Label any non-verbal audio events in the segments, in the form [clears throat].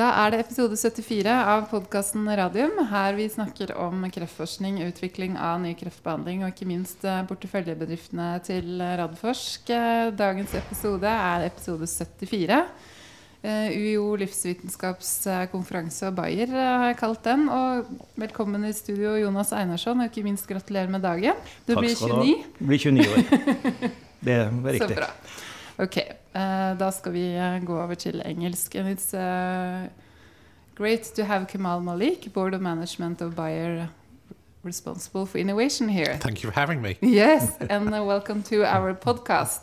Da er det episode 74 av podkasten Radium. Her vi snakker om kreftforskning, utvikling av ny kreftbehandling og ikke minst eh, porteføljebedriftene til Radforsk. Eh, dagens episode er episode 74. Eh, UiO livsvitenskapskonferanse og Bayer har jeg kalt den. Og velkommen i studio, Jonas Einarsson, og ikke minst gratulerer med dagen. Du Takk blir skal 29. Du blir 29 år. [laughs] Det er Så bra. Ok, eh, da skal vi eh, gå over til engelsk. And it's eh, great to have Kemal Malik, Board of Management of Bayer, responsible for innovation here. Thank you for having me. Yes, and uh, welcome to our podcast.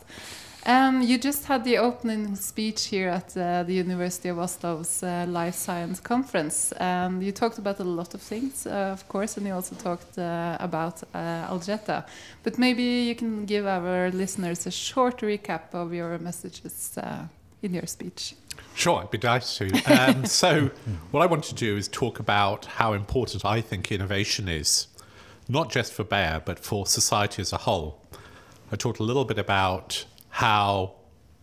Um, you just had the opening speech here at uh, the University of Oslo's uh, Life Science Conference, and you talked about a lot of things, uh, of course, and you also talked uh, about uh, Algeta. But maybe you can give our listeners a short recap of your messages uh, in your speech. Sure, I'd be delighted to. Um, [laughs] so, what I want to do is talk about how important I think innovation is, not just for Bayer, but for society as a whole. I talked a little bit about how,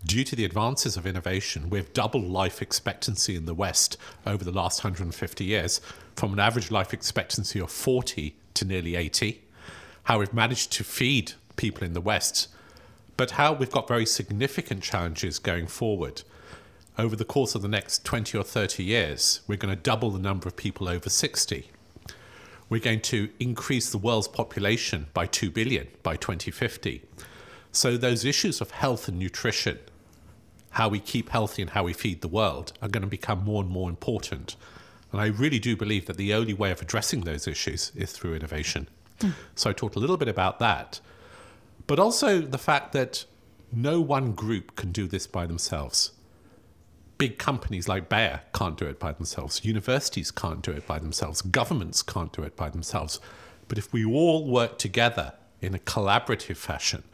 due to the advances of innovation, we've doubled life expectancy in the West over the last 150 years, from an average life expectancy of 40 to nearly 80. How we've managed to feed people in the West, but how we've got very significant challenges going forward over the course of the next 20 or 30 years, we're going to double the number of people over 60. We're going to increase the world's population by 2 billion by 2050. So, those issues of health and nutrition, how we keep healthy and how we feed the world, are going to become more and more important. And I really do believe that the only way of addressing those issues is through innovation. Hmm. So, I talked a little bit about that, but also the fact that no one group can do this by themselves big companies like Bayer can't do it by themselves. Universities can't do it by themselves. Governments can't do it by themselves. But if we all work together in a collaborative fashion,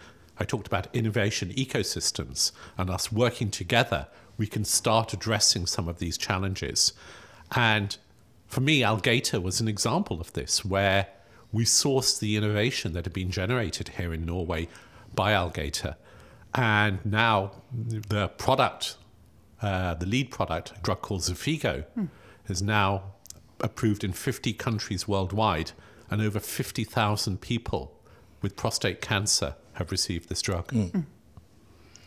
I talked about innovation ecosystems and us working together, we can start addressing some of these challenges. And for me, Algeta was an example of this, where we sourced the innovation that had been generated here in Norway by Algeta. And now the product uh, the lead product, a drug called Xofigo, is now approved in 50 countries worldwide, and over 50,000 people with prostate cancer have received this drug.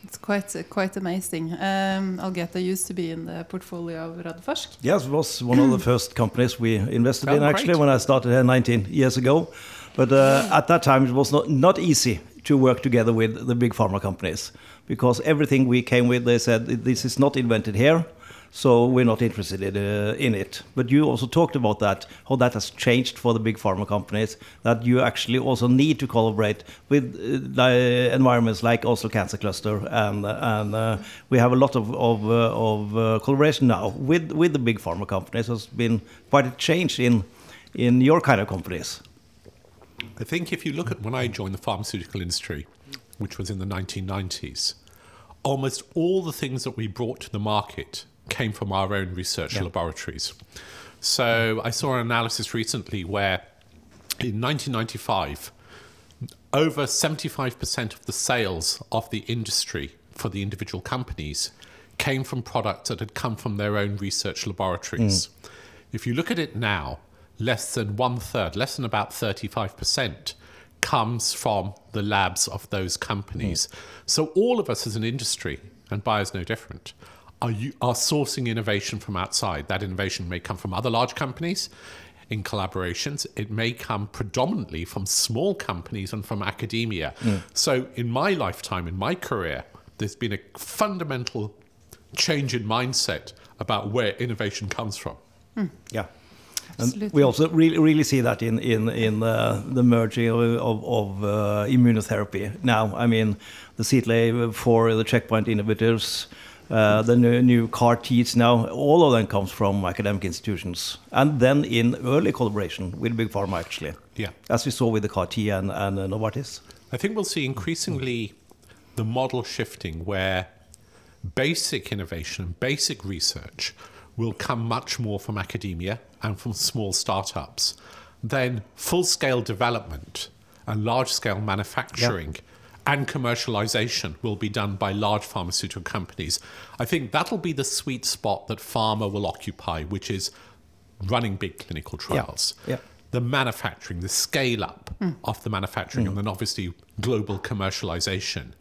It's quite quite amazing. Um, Algeta used to be in the portfolio of Radforsk. Yes, it was one of the first companies we invested Oh, in actually great. when I started here 19 years ago. But uh, at that time, it was not, not easy to work together with the big pharma companies because everything we came with, they said this is not invented here, so we're not interested in, uh, in it. But you also talked about that, how that has changed for the big pharma companies, that you actually also need to collaborate with uh, environments like Oslo Cancer Cluster, and and uh, we have a lot of of, uh, of uh, collaboration now with with the big pharma companies. There's been quite a change in in your kind of companies. I think if you look at when I joined the pharmaceutical industry, which was in the 1990s, almost all the things that we brought to the market came from our own research laboratories. So I saw an analysis recently where in 1995, over 75% of the sales of the industry for the individual companies came from products that had come from their own research laboratories. Mm. If you look at it now, less than one third, less than about 35%, comes from the labs of those companies. Mm. So all of us as an industry, and Bayer's no different, are, you, are sourcing innovation from outside. That innovation may come from other large companies in collaborations. It may come predominantly from small companies and from academia. So in my lifetime, in my career, there's been a fundamental change in mindset about where innovation comes from. Yeah. And Absolutely. we also really, really see that in in in uh, the merging of, of, of uh, immunotherapy now. I mean, the seed CTLA-4 the checkpoint inhibitors, uh, the new, new CAR Ts now, all of them comes from academic institutions, and then in early collaboration with big pharma actually, Yeah. as we saw with the CAR T and and uh, Novartis. I think we'll see increasingly the model shifting where basic innovation, basic research will come much more from academia and from small startups. Then full scale development and large scale manufacturing and commercialization will be done by large pharmaceutical companies. I think that'll be the sweet spot that pharma will occupy, which is running big clinical trials. yeah. The manufacturing, the scale up of the manufacturing, and then obviously global commercialization.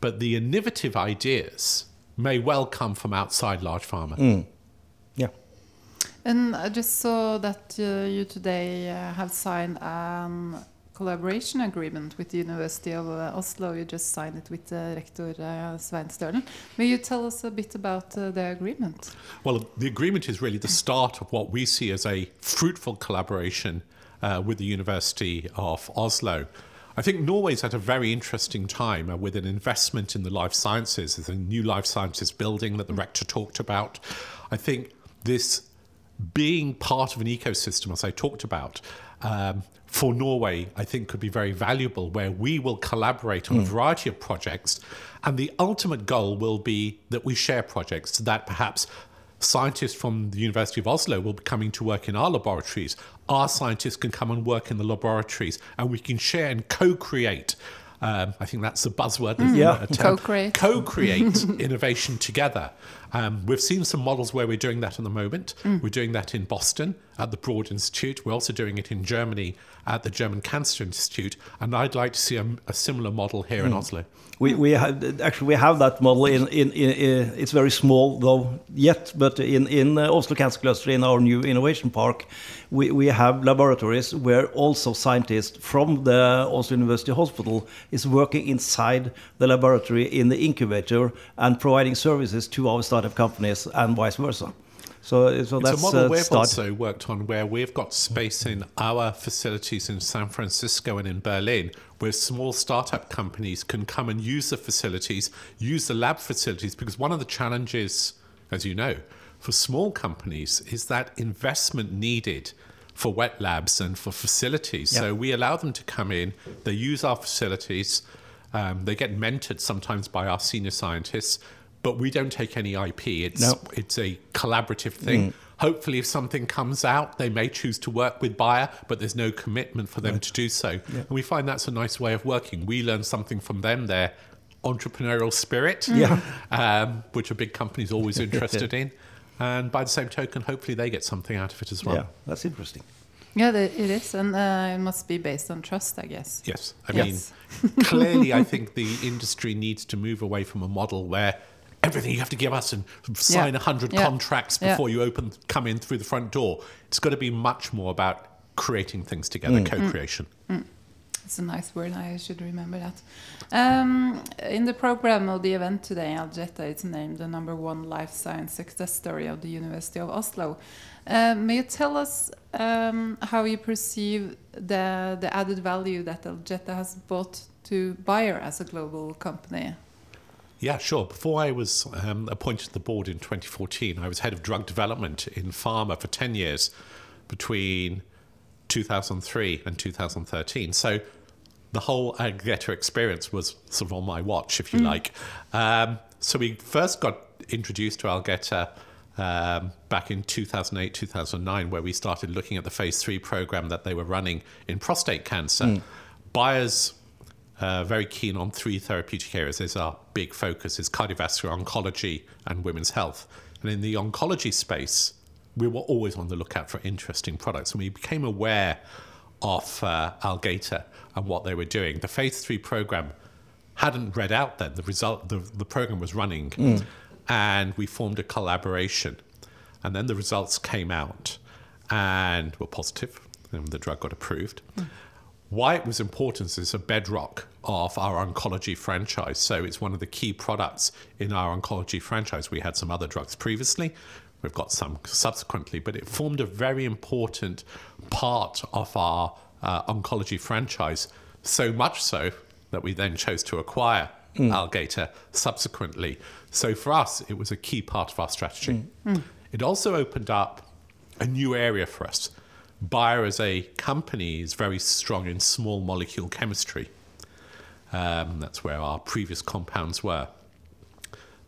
But the innovative ideas may well come from outside large pharma. Yeah. And I just saw that uh, you today uh, have signed a collaboration agreement with the University of uh, Oslo. You just signed it with uh, Rector uh, Svein Stølen. May you tell us a bit about uh, the agreement? Well, the agreement is really the start of what we see as a fruitful collaboration uh, with the University of Oslo. I think Norway's at a very interesting time uh, with an investment in the life sciences. the new life sciences building that the rector talked about. I think this being part of an ecosystem, as I talked about, um, for Norway, I think could be very valuable, where we will collaborate on a variety of projects. And the ultimate goal will be that we share projects, that perhaps scientists from the University of Oslo will be coming to work in our laboratories. Our scientists can come and work in the laboratories, and we can share and co create. Um, I think that's the buzzword. that's Yeah. Co-create. Co-create [laughs] innovation together. Um, we've seen some models where we're doing that at the moment. We're doing that in Boston at the Broad Institute. We're also doing it in Germany at the German Cancer Institute. And I'd like to see a, a similar model here in Oslo. We, we have, actually we have that model in, in, in, in it's very small though yet but in, in uh, Oslo Cancer Cluster in our new innovation park we, we have laboratories where also scientists from the Oslo University Hospital is working inside the laboratory in the incubator and providing services to our startup companies and vice versa so, so It's that's a model uh, we've start. also worked on where we've got space in our facilities in San Francisco and in Berlin where small startup companies can come and use the facilities, use the lab facilities, because one of the challenges, as you know, for small companies is that investment needed for wet labs and for facilities. So we allow them to come in, they use our facilities, um, they get mentored sometimes by our senior scientists, but we don't take any IP. It's No. it's a collaborative thing. Hopefully, if something comes out, they may choose to work with Bayer, but there's no commitment for them to do so. And we find that's a nice way of working. We learn something from them, their entrepreneurial spirit, Yeah. um, which a big company's always [laughs] interested in. And by the same token, hopefully they get something out of it as well. yeah that's interesting Yeah, it is, and uh, it must be based on trust, I guess. Yes. I Yes. mean, clearly, I [laughs] think the industry needs to move away from a model where everything you have to give us and sign a 100 Yeah. contracts Yeah. before you open come in through the front door. It's got to be much more about creating things together, Mm. co creation. It's a nice word. I should remember that. Um, in the program of the event today, Algeta is named the number one life science success story of the University of Oslo. Uh, may you tell us um, how you perceive the the added value that Algeta has brought to Bayer as a global company? Yeah, sure. Before I was um, appointed to the board in 2014, I was head of drug development in pharma for 10 years between 2003 and 2013. So the whole Algeta experience was sort of on my watch, if you like. Um, so we first got introduced to Algeta um, back in 2008, 2009, where we started looking at the phase three program that they were running in prostate cancer. Bayer's uh, very keen on three therapeutic areas. There's our big focus is cardiovascular oncology and women's health. And in the oncology space, we were always on the lookout for interesting products. And we became aware of uh, Algeta and what they were doing. The phase three program hadn't read out then. The result, the, the program was running, and we formed a collaboration. And then the results came out and were positive, and the drug got approved. Why it was important is it's a bedrock of our oncology franchise. So it's one of the key products in our oncology franchise. We had some other drugs previously, we've got some subsequently, but it formed a very important part of our uh, oncology franchise. So much so that we then chose to acquire mm. Algeta subsequently. So for us, it was a key part of our strategy. Mm. Mm. It also opened up a new area for us. Bayer as a company is very strong in small molecule chemistry. Um, that's where our previous compounds were.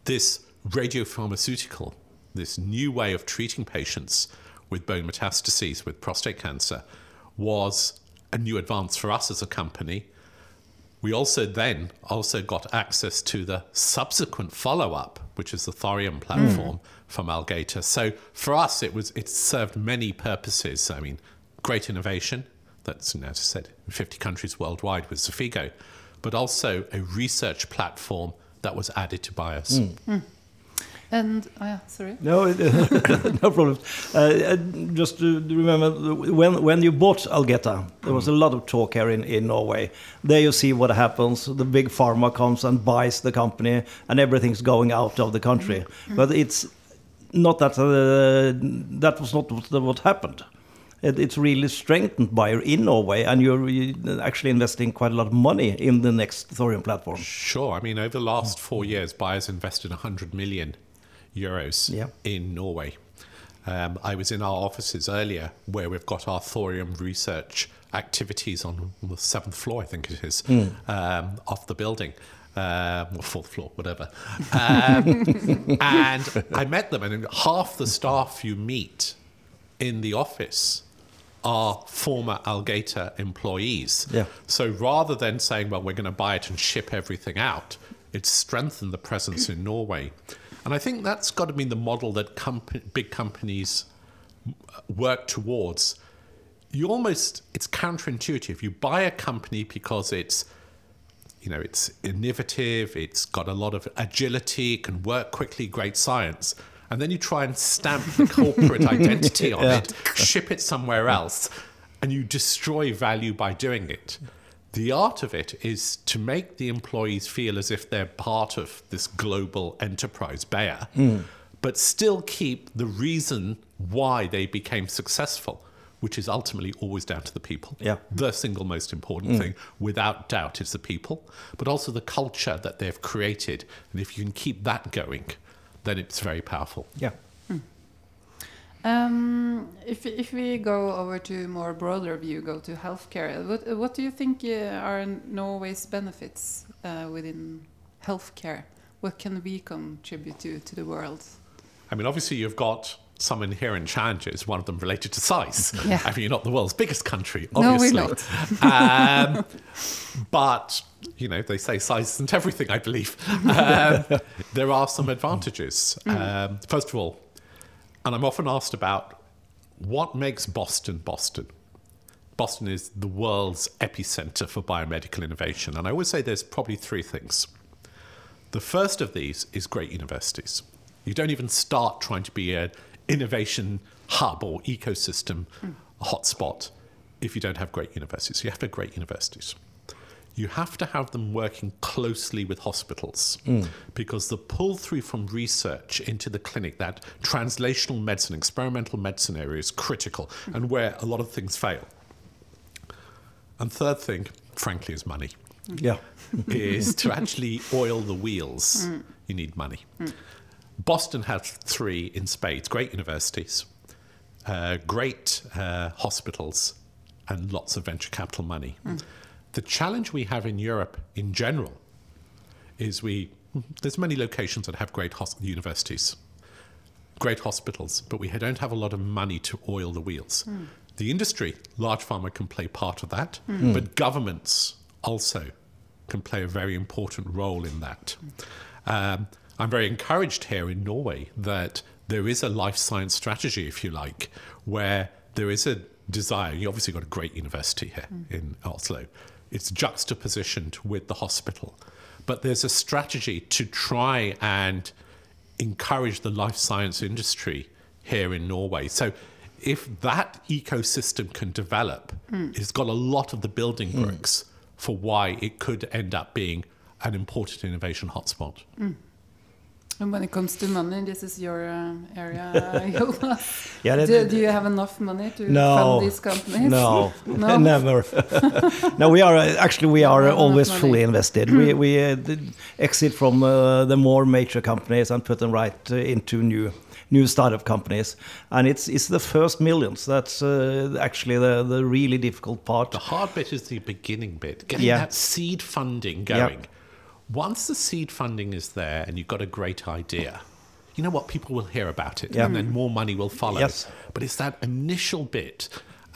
This radiopharmaceutical, this new way of treating patients with bone metastases with prostate cancer, was a new advance for us as a company. We also then also got access to the subsequent follow up, which is the Thorium hmm. platform from Algeta. So for us, it was it served many purposes. I mean, great innovation. That's you know, I said, in 50 countries worldwide with Xofigo, but also a research platform that was added to Bayer's. Hmm. Hmm. And oh yeah, sorry. No, [laughs] no problem. Uh, uh, just to remember, when when you bought Algeta, there was a lot of talk here in, in Norway. There you see what happens. The big pharma comes and buys the company, and everything's going out of the country. But it's not that uh, that was not what, what happened. It, it's really strengthened Bayer in Norway, and you're actually investing quite a lot of money in the next Thorium platform. Sure. I mean, over the last four years, Bayer's invested 100 million euros Yeah. in Norway. Um, I was in our offices earlier where we've got our thorium research activities on the seventh floor, I think it is, um, off the building. Um, or fourth floor, whatever. Um, [laughs] and I met them, and half the staff you meet in the office are former Algeta employees. Yeah. So rather than saying, well, we're going to buy it and ship everything out, it's strengthened the presence in Norway. And I think that's got to be the model that comp- big companies uh, work towards. You almost, it's counterintuitive. You buy a company because it's you know, it's innovative, it's got a lot of agility, can work quickly, great science. And then you try and stamp the [laughs] corporate identity on it, ship it somewhere else, and you destroy value by doing it. The art of it is to make the employees feel as if they're part of this global enterprise, Bayer, but still keep the reason why they became successful, which is ultimately always down to the people Yeah. the single most important thing, without doubt, is the people, but also the culture that they've created. And if you can keep that going, then it's very powerful. Yeah. Um, if if we go over to a more broader view, go to healthcare. What what do you think uh, are Norway's benefits uh, within healthcare? What can we contribute to to the world? I mean, obviously, you've got some inherent challenges, one of them related to size. [laughs] Yeah. I mean, you're not the world's biggest country, No, we're obviously. not. um, [laughs] but, you know, they say size isn't everything, I believe. [laughs] Um, there are some advantages. Um, first of all, and I'm often asked about what makes Boston Boston. Boston is the world's epicenter for biomedical innovation. And I would say there's probably three things. The first of these is great universities. You don't even start trying to be an innovation hub or ecosystem hotspot if you don't have great universities. You have to have great universities. You have to have them working closely with hospitals mm. because the pull through from research into the clinic, that translational medicine, experimental medicine area is critical and where a lot of things fail. And third thing, frankly, is money mm. Yeah. [laughs] is to actually oil the wheels, mm. you need money. Boston has three in spades great universities, uh, great uh, hospitals, and lots of venture capital money. The challenge we have in Europe in general is we there's many locations that have great hos- universities, great hospitals, but we don't have a lot of money to oil the wheels. Hmm. The industry, large pharma, can play part of that, hmm. Hmm. but governments also can play a very important role in that. Um, I'm very encouraged here in Norway that there is a life science strategy, if you like, where there is a desire. You obviously got a great university here in Oslo. It's juxtapositioned with the hospital, but there's a strategy to try and encourage the life science industry here in Norway. So if that ecosystem can develop, hmm. it's got a lot of the building hmm. bricks for why it could end up being an important innovation hotspot. Hmm. And when it comes to money, this is your uh, area, [laughs] Jonas. Yeah, that- do, do you have enough money to No. fund these companies? No, [laughs] No? [laughs] never. no, we are uh, actually we are Not always fully invested. we we uh, exit from uh, the more major companies and put them right uh, into new new startup companies, and it's it's the first millions. That's uh, actually the the really difficult part. The hard bit is the beginning bit, getting Yeah. that seed funding Yeah. Once the seed funding is there and you've got a great idea, you know what? People will hear about it Yeah. and then more money will follow. Yes. But it's that initial bit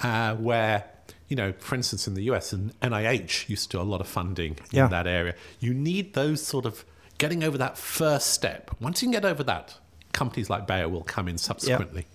uh, where you know, for instance, in the US, and NIH used to do a lot of funding in that area. You need those sort of getting over that first step. Once you can get over that, companies like Bayer will come in subsequently.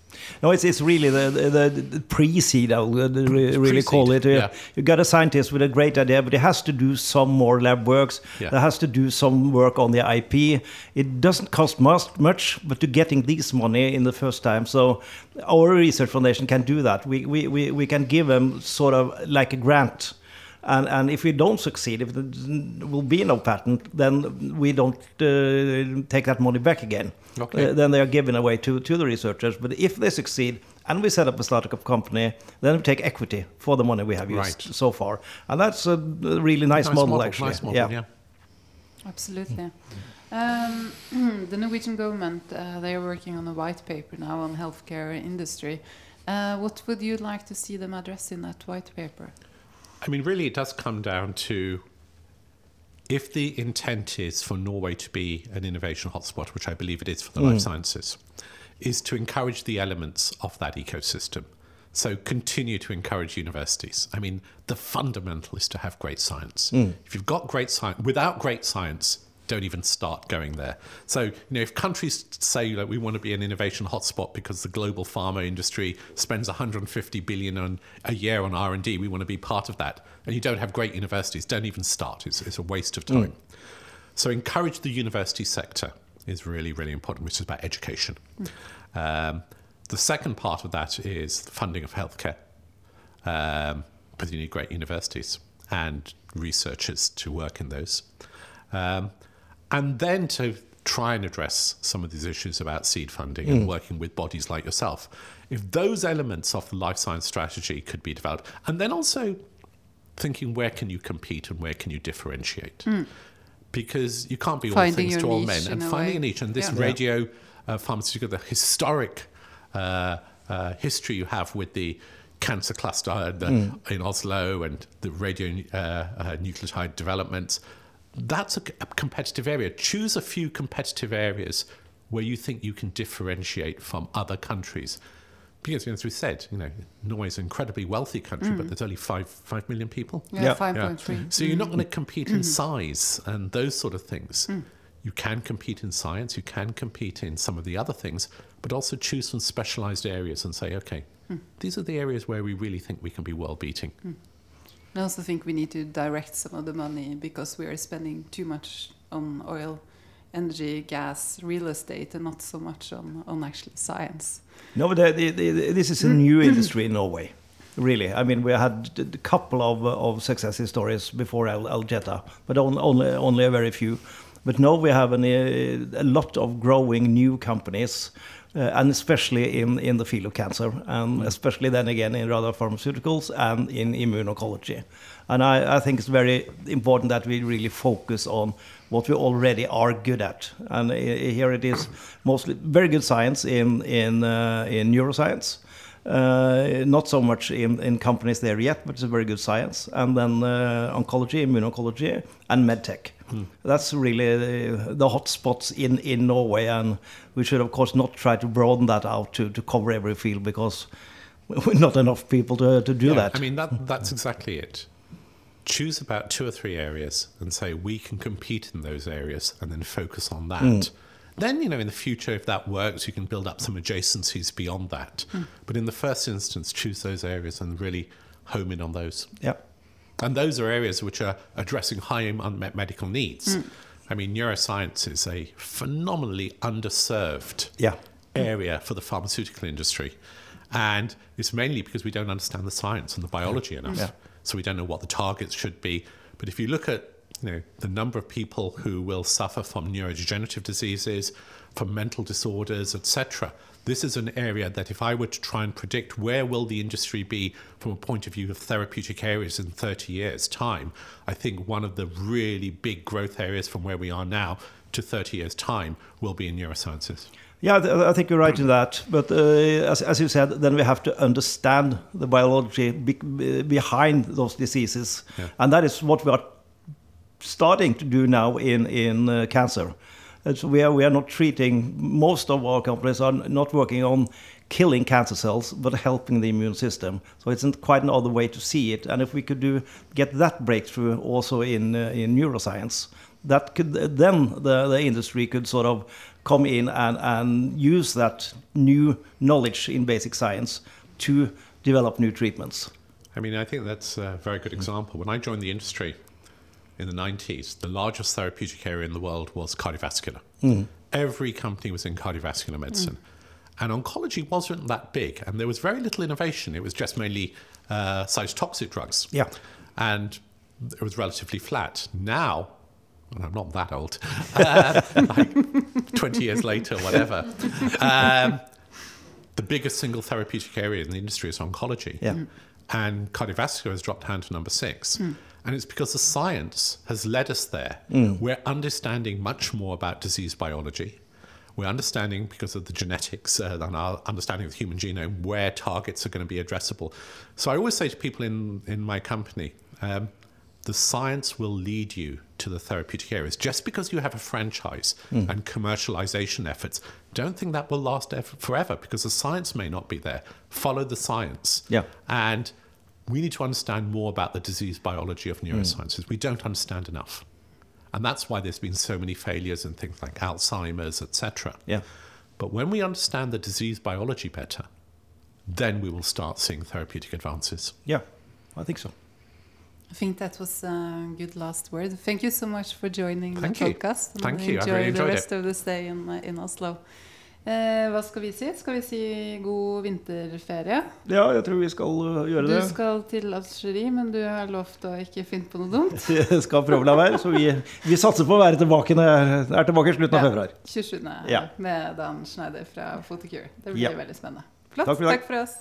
No, it's, it's really the, the, the pre-seed, I'll uh, re- really call pre-seed, it. Uh, yeah. You got a scientist with a great idea, but he has to do some more lab works. Yeah. Has to do some work on the IP. It doesn't cost much, much, but to getting this money in the first time. So our research foundation can do that. We, we, we, we can give them sort of like a grant. And, and if we don't succeed, if there will be no patent, then we don't uh, take that money back again. Okay. Uh, then they are given away to, to the researchers. But if they succeed and we set up a startup company, then we take equity for the money we have used Right. so far. And that's a really nice, Nice model, actually. Nice model, yeah. Absolutely. Um, [clears throat] the Norwegian government, uh, they are working on a white paper now on healthcare industry. Uh, what would you like to see them address in that white paper? I mean, really, it does come down to if the intent is for Norway to be an innovation hotspot, which I believe it is for the life mm. sciences, is to encourage the elements of that ecosystem. So continue to encourage universities. I mean, the fundamental is to have great science. Mm. If you've got great science, without great science, don't even start going there. So, you know, if countries say that we want to be an innovation hotspot because the global pharma industry spends 150 billion on, a year on R&D, we want to be part of that, and you don't have great universities, don't even start. It's, it's a waste of time. So encourage the university sector is really, really important, which is about education. Um, the second part of that is the funding of healthcare. Um, but you need great universities and researchers to work in those. Um, and then to try and address some of these issues about seed funding and working with bodies like yourself. If those elements of the life science strategy could be developed, and then also thinking where can you compete and where can you differentiate? Because you can't be all things to all men and in a finding way. a niche. And this Yeah. radio uh, pharmaceutical, the historic uh, uh, history you have with the cancer cluster the, in Oslo and the radio uh, uh, nucleotide developments, that's a competitive area. Choose a few competitive areas where you think you can differentiate from other countries. Because, as we said, you know, Norway's an incredibly wealthy country, but mm. there's only five five million people. Yeah, Yeah. 5.3. So you're not going to mm. compete in mm. size and those sort of things. You can compete in science, you can compete in some of the other things, but also choose some specialized areas and say, okay, these are the areas where we really think we can be world beating. I also think we need to direct some of the money because we are spending too much on oil, energy, gas, real estate, and not so much on, on actually science. No, but the, the, the, this is a new industry in Norway. Really, I mean, we had a couple of, of success stories before Al- Algeta, but on, only only a very few. But now we have an, uh, a lot of growing new companies, and especially in, in the field of cancer, and especially then again in rather pharmaceuticals and in immunology. And I, I think it's very important that we really focus on what we already are good at. And uh, here it is mostly very good science in, in, uh, in neuroscience. Uh, not so much in, in companies there yet, but it's a very good science. And then uh, oncology, immunology, and medtech. That's really uh, the, the hot spots in, in Norway. And we should, of course, not try to broaden that out to, to cover every field because [laughs] we're not enough people to, to do Yeah, that. I mean, that, that's exactly it. Choose about two or three areas and say we can compete in those areas and then focus on that. Mm. Then, you know, in the future, if that works, you can build up some adjacencies beyond that. Mm. But in the first instance, choose those areas and really home in on those. yeah. And those are areas which are addressing high unmet medical needs. I mean, neuroscience is a phenomenally underserved Yeah. area for the pharmaceutical industry. And it's mainly because we don't understand the science and the biology enough. Yeah. So we don't know what the targets should be. But if you look at you know, the number of people who will suffer from neurodegenerative diseases, from mental disorders, etc., this is an area that if I were to try and predict where will the industry be from a point of view of therapeutic areas in 30 years' time, I think one of the really big growth areas from where we are now to 30 years' time will be in neurosciences. Yeah, I think you're right in that. But uh, as, as you said, then we have to understand the biology be- be- behind those diseases, Yeah. and that is what we are starting to do now in in uh, cancer. Uh, So we are we are not treating most of our companies are not working on killing cancer cells, but helping the immune system. So it's quite another way to see it. And if we could do get that breakthrough also in uh, in neuroscience, that could then the, the industry could sort of come in and, and use that new knowledge in basic science to develop new treatments. I mean, I think that's a very good example. When I joined the industry in the 90s, the largest therapeutic area in the world was cardiovascular. Every company was in cardiovascular medicine. And oncology wasn't that big, and there was very little innovation. It was just mainly uh, cytotoxic drugs. Yeah. And it was relatively flat. Now, and I'm not that old, uh, [laughs] like 20 years later, whatever. Um, the biggest single therapeutic area in the industry is oncology. Yeah. Mm. And cardiovascular has dropped down to number six. And it's because the science has led us there. We're understanding much more about disease biology. We're understanding, because of the genetics uh, and our understanding of the human genome, where targets are going to be addressable. So I always say to people in, in my company, um, the science will lead you to the therapeutic areas. Just because you have a franchise and commercialization efforts, don't think that will last ever, forever because the science may not be there. Follow the science. Yeah. And we need to understand more about the disease biology of neurosciences. We don't understand enough. And that's why there's been so many failures in things like Alzheimer's, etc. Yeah. But when we understand the disease biology better, then we will start seeing therapeutic advances. Yeah, I think so. I think that was a good last word. Thank you so much for joining Thank the you. podcast. and Thank you. I Enjoy really the enjoyed rest of the stay in, uh, in Oslo. Eh, hva skal vi si? Skal vi si god vinterferie? Ja, jeg tror vi skal gjøre gjøre Du det. skal til Algerie, men du har lovt å ikke finne på noe dumt. [laughs] Jeg skal prøve å la være, så vi, vi satser på å være tilbake når jeg er tilbake i slutten av Ja. februar. 27. Ja. med Dan Schneider fra Photocure. Det blir Ja. veldig spennende. Flott. Takk for. Takk for oss.